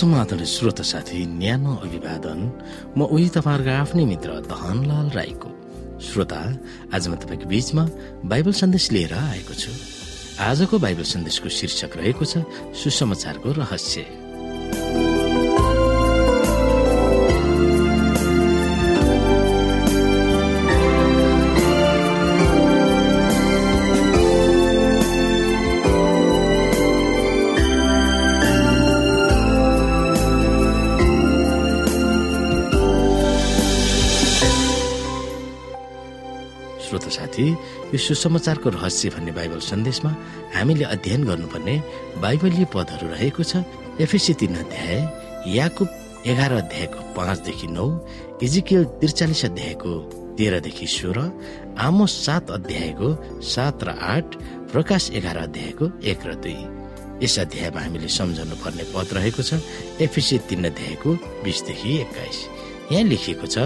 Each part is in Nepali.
समाधान श्रोत साथी न्यानो अभिवादन। म उही तपाईँहरूको आफ्नै मित्र धनलाल राईको। श्रोता आज म तपाईँको बीचमा बाइबल सन्देश लिएर आएको छु। आजको बाइबल सन्देशको शीर्षक रहेको छ सुसमाचारको रहस्य। साथी यो सुसमाचारको रहस्य भन्ने बाइबल सन्देशमा हामीले अध्ययन गर्नुपर्ने बाइबलीय पदहरू रहेको छ। एफएसी तीन अध्याय याकुब एघार अध्यायको पाँचदेखि नौ इजिकियल त्रिचालिस अध्यायको तेह्रदेखि सोह्र आमोस सात अध्यायको सात र आठ प्रकाश एघार अध्यायको एक र दुई। यस अध्यायमा हामीले सम्झाउनु पर्ने पद रहेको छ एफिसी तीन अध्यायको बिसदेखि एक्काइस। यहाँ लेखिएको छ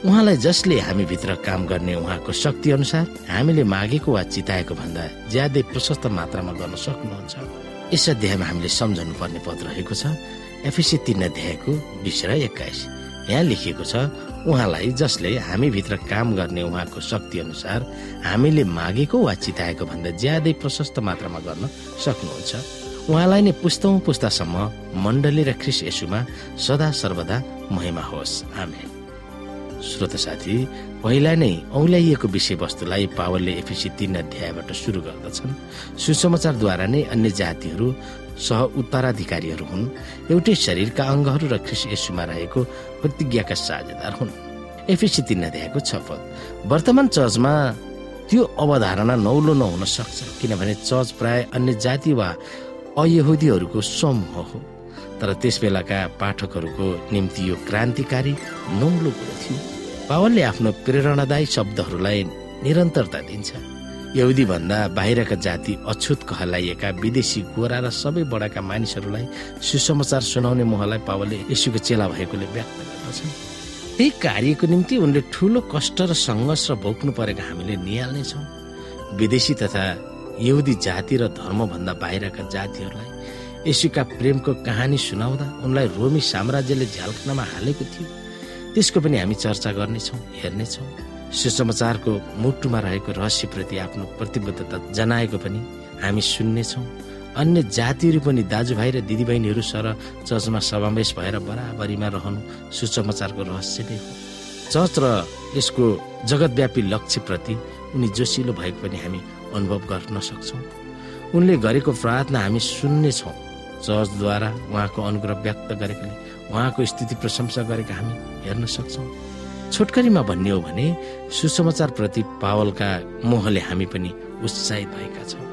उहाँलाई जसले हामीभित्र काम गर्ने उहाँको शक्ति अनुसार हामीले मागेको वा चिताएको भन्दा ज्यादै प्रशस्त मात्रामा गर्न सक्नुहुन्छ। यस अध्यायमा हामीले सम्झनु पर्ने पद रहेको छ एफिसी तीन अध्यायको बिस र एक्काइस। यहाँ लेखिएको छ उहाँलाई जसले हामीभित्र काम गर्ने उहाँको शक्ति अनुसार हामीले मागेको वा चिताएको भन्दा ज्यादै प्रशस्त मात्रामा गर्न सक्नुहुन्छ। उहाँलाई नै पुस्तौँ पुस्तासम्म मण्डली र ख्रिस यसुमा सदा सर्वदा महिमा होस्। आमेन। श्रोत साथी पहिला नै औल्याइएको विषयवस्तुलाई पावलले एफिसी तीन अध्यायबाट सुरु गर्दछन्। सुसमाचारद्वारा नै अन्य जातिहरू सह उत्तराधिकारीहरू हुन्। एउटै शरीरका अङ्गहरू र ख्रिस यसुमा रहेको प्रतिज्ञाका साझेदार हुन्। एफिसी तीन अध्यायको छपत वर्तमान चर्चमा त्यो अवधारणा नौलो नहुन सक्छ किनभने चर्च प्राय अन्य जाति वा अयहुदीहरूको समूह हो। तर त्यस बेलाका पाठकहरूको निम्ति यो क्रान्तिकारी नौलो कुरो थियो। पावलले आफ्नो प्रेरणादायी शब्दहरूलाई निरन्तरता दिन्छ। यहुदी भन्दा बाहिरका जाति अछुत कहलाइएका विदेशी गोरा र सबै बडाका मानिसहरूलाई सुसमाचार सुनाउने मोहलाई पावलले यसुको चेला भएकोले व्यक्त गर्दछन्। त्यही कार्यको निम्ति उनले ठुलो कष्ट र सङ्घर्ष भोग्नु परेका हामीले निहाल्ने छौँ विदेशी तथा यहुदी जाति र धर्मभन्दा बाहिरका जातिहरूलाई यसुका प्रेमको कहानी सुनाउँदा उनलाई रोमी साम्राज्यले झ्यालखानामा हालेको थियो। त्यसको पनि हामी चर्चा गर्नेछौँ हेर्नेछौँ। सुसमाचारको मुटुमा रहेको रहस्यप्रति आफ्नो प्रतिबद्धता जनाएको पनि हामी सुन्नेछौँ। अन्य जातिहरू पनि दाजुभाइ र दिदीबहिनीहरू सर चर्चमा समावेश भएर बराबरीमा रहनु सुसमाचारको रहस्य नै हो। चर्च र यसको जगतव्यापी लक्ष्यप्रति उनी जोसिलो भएको पनि हामी अनुभव गर्न सक्छौँ। उनले गरेको प्रार्थना हामी सुन्नेछौँ। चर्चद्वारा उहाँको अनुग्रह व्यक्त गरेकाले उहाँको स्थिति प्रशंसा गरेका हामी हेर्न सक्छौँ। छोटकरीमा भन्ने हो भने सुसमाचार प्रति पावलका मोहले हामी पनि उत्साहित भएका छौँ।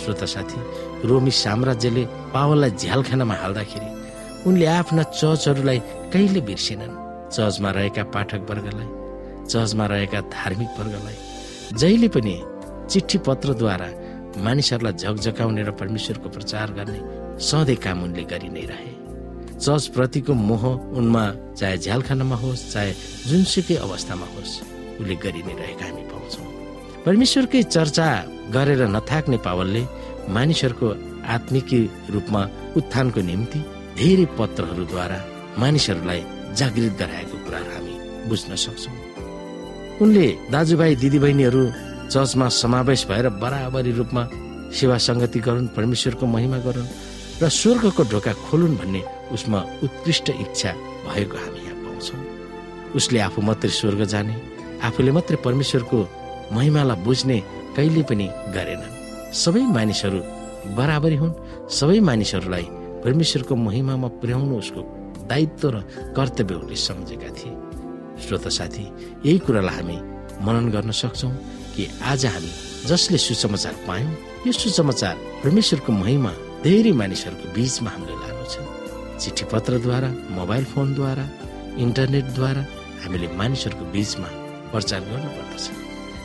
श्रोता साथी रोमी साम्राज्यले पावललाई झ्यालखानामा हाल्दाखेरि उनले आफ्ना चर्चहरूलाई कहिले बिर्सेनन्? चर्चमा रहेका पाठक वर्गलाई चर्चमा रहेका धार्मिक वर्गलाई जहिले पनि चिठी पत्रद्वारा मानिसहरूलाई झकझकाउने र परमेश्वरको प्रचार गर्ने सधैँ काम उनले गरि नै रहे। चर्च प्रतिको मोह उनमा चाहे झ्यालखानामा होस् चाहे जुनसुकै अवस्थामा होस् उसले गरि नै रहेका हामी पाउँछौँ। परमेश्वरकै चर्चा गरेर नथाक्ने पावलले मानिसहरूको आत्मिकी रूपमा उत्थानको निम्ति धेरै पत्रहरूद्वारा मानिसहरूलाई जागृत गराएको कुराहरू हामी बुझ्न सक्छौँ। उनले दाजुभाइ दिदीबहिनीहरू चर्चमा समावेश भएर बराबरी रूपमा सेवा सङ्गति गरून् परमेश्वरको महिमा गरून् र स्वर्गको ढोका खोलुन् भन्ने उसमा उत्कृष्ट इच्छा भएको हामी यहाँ पाउँछौँ। उसले आफू मात्रै स्वर्ग जाने आफूले मात्रै परमेश्वरको महिमालाई बुझ्ने कहिले पनि गरेनन्। सबै मानिसहरू बराबरी हुन् सबै मानिसहरूलाई परमेश्वरको महिमामा पुर्याउनु उसको दायित्व र कर्तव्य उनले सम्झेका थिए। श्रोता साथी यही कुरालाई हामी मनन गर्न सक्छौँ कि आज हामी जसले सुसमाचार पायौँ यो सुसमाचार परमेश्वरको महिमा धेरै मानिसहरूको बिचमा हामीले लानु छ। चिठी पत्रद्वारा मोबाइल फोनद्वारा इन्टरनेटद्वारा हामीले मानिसहरूको बिचमा प्रचार गर्नुपर्दछ।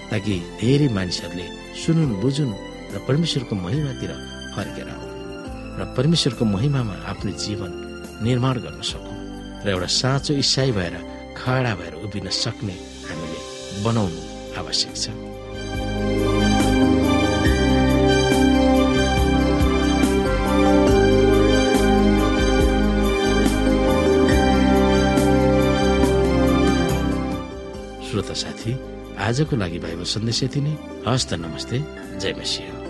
ताकि धेरै मानिसहरूले सुनुन् बुझुन् र परमेश्वरको महिमातिर फर्केर आउन् र परमेश्वरको महिमामा आफ्नो जीवन निर्माण गर्न सकौँ र एउटा साँचो इसाई भएर खडा भएर उभिन सक्ने हामीले बनाउनु आवश्यक छ। साथी आजको लागि भएको सन्देश यति नै हस्त नमस्ते जय मसिंह